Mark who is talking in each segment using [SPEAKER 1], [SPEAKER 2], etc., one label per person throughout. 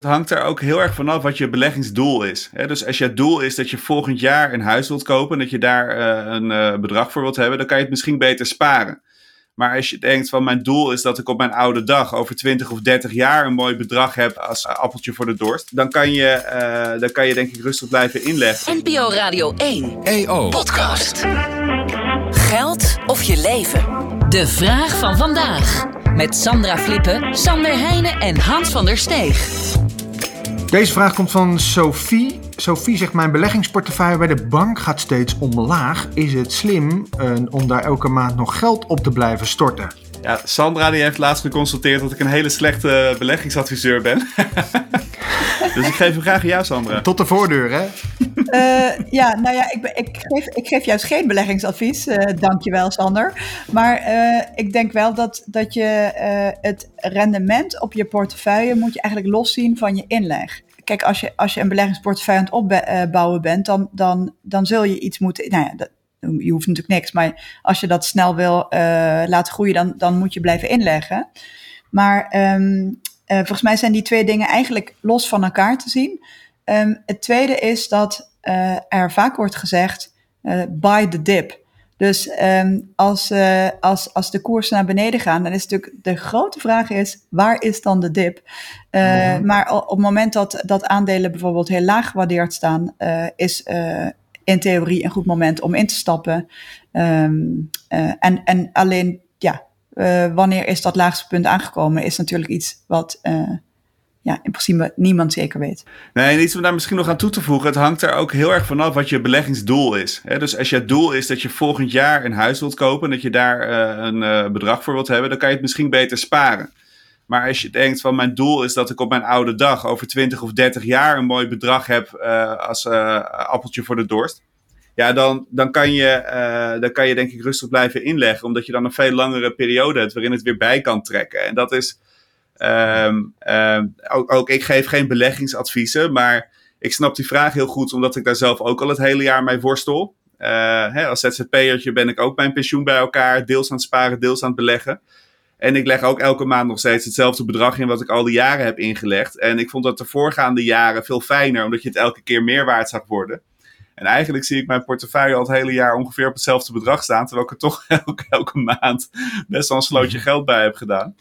[SPEAKER 1] Het hangt er ook heel erg vanaf wat je beleggingsdoel is. Dus als je doel is dat je volgend jaar een huis wilt kopen, dat je daar eh, een eh, bedrag voor wilt hebben, dan kan je het misschien beter sparen. Maar als je denkt van mijn doel is dat ik op mijn oude dag over 20 of 30 jaar een mooi bedrag heb als appeltje voor de dorst, dan kan je, uh, dan kan je denk ik rustig blijven inleggen.
[SPEAKER 2] NPO Radio 1 EO Podcast. Geld of je leven? De vraag van vandaag. Met Sandra Flippen, Sander Heijnen en Hans van der Steeg.
[SPEAKER 3] Deze vraag komt van Sophie. Sophie zegt: Mijn beleggingsportefeuille bij de bank gaat steeds omlaag. Is het slim uh, om daar elke maand nog geld op te blijven storten?
[SPEAKER 1] Ja, Sandra die heeft laatst geconstateerd dat ik een hele slechte beleggingsadviseur ben. dus ik geef hem graag aan jou, Sandra.
[SPEAKER 3] Tot de voordeur, hè?
[SPEAKER 4] Uh, ja, nou ja, ik, ik, geef, ik geef juist geen beleggingsadvies. Uh, dankjewel, Sander. Maar uh, ik denk wel dat, dat je het rendement op je portefeuille moet je eigenlijk loszien van je inleg. Kijk, als je, als je een beleggingsportefeuille aan het opbouwen bent, dan, dan, dan zul je iets moeten. Nou ja, je hoeft natuurlijk niks, maar als je dat snel wil laten groeien, dan, dan moet je blijven inleggen. Maar um, volgens mij zijn die twee dingen eigenlijk los van elkaar te zien. Um, het tweede is dat uh, er vaak wordt gezegd: uh, buy the dip. Dus um, als, uh, als, als de koersen naar beneden gaan, dan is natuurlijk de grote vraag is, waar is dan de dip? Mm. Maar op het moment dat, dat aandelen bijvoorbeeld heel laag gewaardeerd staan, is in theorie een goed moment om in te stappen. Um, en, en alleen, ja, wanneer is dat laagste punt aangekomen, is natuurlijk iets wat ja, in principe niemand zeker weet.
[SPEAKER 1] Nee, en iets om daar misschien nog aan toe te voegen. Het hangt er ook heel erg vanaf wat je beleggingsdoel is. Dus als je doel is dat je volgend jaar een huis wilt kopen, dat je daar uh, een uh, bedrag voor wilt hebben, dan kan je het misschien beter sparen. Maar als je denkt van mijn doel is dat ik op mijn oude dag over 20 of 30 jaar een mooi bedrag heb uh, als appeltje voor de dorst. Ja, dan, dan, kan je, dan kan je denk ik rustig blijven inleggen. Omdat je dan een veel langere periode hebt waarin het weer bij kan trekken. En dat is, Um, ook, ook, ik geef geen beleggingsadviezen, maar ik snap die vraag heel goed, omdat ik daar zelf ook al het hele jaar mee worstel. Uh, hè, als ZZP'ertje ben ik ook mijn pensioen bij elkaar, deels aan het sparen, deels aan het beleggen. En ik leg ook elke maand nog steeds hetzelfde bedrag in wat ik al die jaren heb ingelegd. En ik vond dat de voorgaande jaren veel fijner, omdat je het elke keer meer waard zag worden. En eigenlijk zie ik mijn portefeuille al het hele jaar ongeveer op hetzelfde bedrag staan, terwijl ik er toch elke, elke maand best wel een slootje geld bij heb gedaan.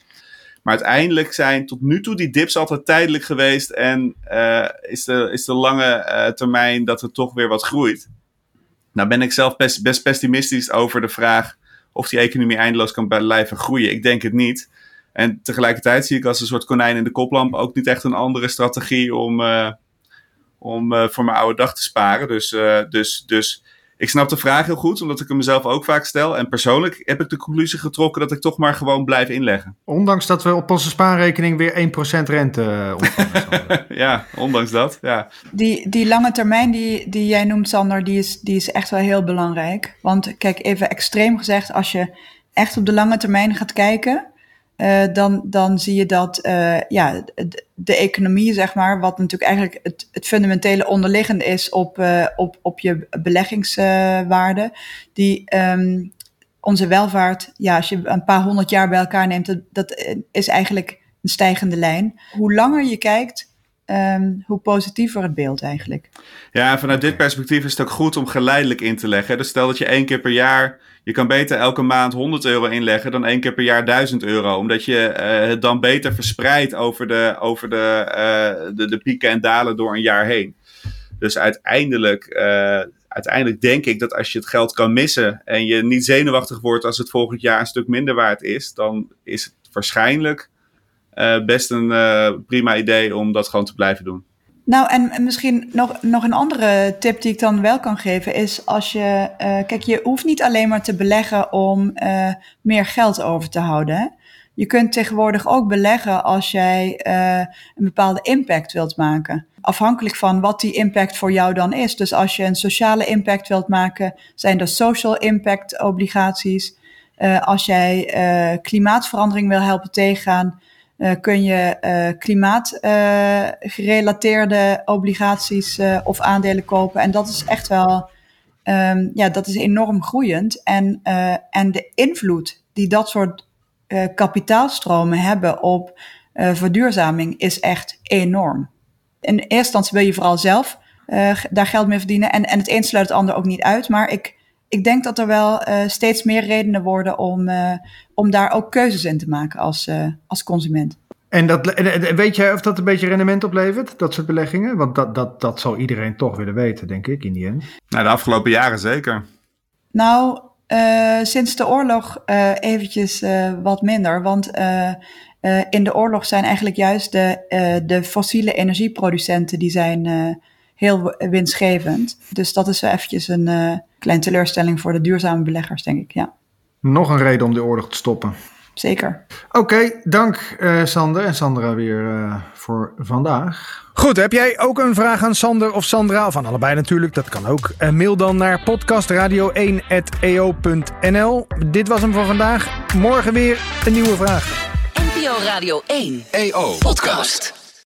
[SPEAKER 1] Maar uiteindelijk zijn tot nu toe die dips altijd tijdelijk geweest. En uh, is, de, is de lange uh, termijn dat het toch weer wat groeit. Nou ben ik zelf best, best pessimistisch over de vraag of die economie eindeloos kan blijven groeien. Ik denk het niet. En tegelijkertijd zie ik als een soort konijn in de koplamp ook niet echt een andere strategie om, uh, om voor mijn oude dag te sparen. Dus, dus, dus ik snap de vraag heel goed, omdat ik hem mezelf ook vaak stel. En persoonlijk heb ik de conclusie getrokken dat ik toch maar gewoon blijf inleggen.
[SPEAKER 3] Ondanks dat we op onze spaarrekening weer 1% rente eh, ontvangen.
[SPEAKER 1] ja, ondanks dat. Ja.
[SPEAKER 4] Die, die lange termijn die, die jij noemt, Sander, die is, die is echt wel heel belangrijk. Want kijk, even extreem gezegd, als je echt op de lange termijn gaat kijken, uh, dan, dan zie je dat uh, ja, de, economie, zeg maar, wat natuurlijk eigenlijk het, het fundamentele onderliggende is op, uh, op, op je beleggingswaarde, die um, onze welvaart, ja, als je een paar honderd jaar bij elkaar neemt, dat, dat is eigenlijk een stijgende lijn. Hoe langer je kijkt, Um, hoe positiever het beeld eigenlijk.
[SPEAKER 1] Ja, vanuit dit perspectief is het ook goed om geleidelijk in te leggen. Dus stel dat je één keer per jaar je kan beter elke maand 100 euro inleggen dan één keer per jaar 1000 euro. Omdat je uh, het dan beter verspreidt over, de, over de, uh, de, de, pieken en dalen door een jaar heen. Dus uiteindelijk, uh, uiteindelijk denk ik dat als je het geld kan missen en je niet zenuwachtig wordt als het volgend jaar een stuk minder waard is, dan is het waarschijnlijk best een prima idee om dat gewoon te blijven doen.
[SPEAKER 4] Nou, en misschien nog, nog een andere tip die ik dan wel kan geven is als je, uh, kijk, je hoeft niet alleen maar te beleggen om meer geld over te houden. Je kunt tegenwoordig ook beleggen als jij een bepaalde impact wilt maken. Afhankelijk van wat die impact voor jou dan is. Dus als je een sociale impact wilt maken, zijn dat social impact obligaties. als jij klimaatverandering wil helpen tegengaan, uh, kun je uh, klimaatgerelateerde uh, obligaties of aandelen kopen. En dat is echt wel, um, ja, dat is enorm groeiend. En, en de invloed die dat soort kapitaalstromen hebben op verduurzaming is echt enorm. In eerste instantie wil je vooral zelf daar geld mee verdienen. En, en het een sluit het ander ook niet uit. Maar ik, ik denk dat er wel steeds meer redenen worden om, om daar ook keuzes in te maken als, als consument.
[SPEAKER 3] En dat, weet jij of dat een beetje rendement oplevert, dat soort beleggingen? Want dat, dat, dat zal iedereen toch willen weten, denk ik, in die end.
[SPEAKER 1] Nou, de afgelopen jaren zeker.
[SPEAKER 4] Nou, uh, sinds de oorlog uh, eventjes uh, wat minder. Want in de oorlog zijn eigenlijk juist de, de fossiele energieproducenten... die zijn heel winstgevend. Dus dat is eventjes een kleine teleurstelling voor de duurzame beleggers, denk ik, ja.
[SPEAKER 3] Nog een reden om de oorlog te stoppen
[SPEAKER 4] zeker.
[SPEAKER 3] Oké, dank uh, Sander en Sandra weer uh, voor vandaag.
[SPEAKER 5] Goed, heb jij ook een vraag aan Sander of Sandra? Van allebei natuurlijk, dat kan ook. Uh, mail dan naar podcastradio1.eo.nl. Dit was hem voor vandaag. Morgen weer een nieuwe vraag.
[SPEAKER 2] NPO Radio 1 EO Podcast.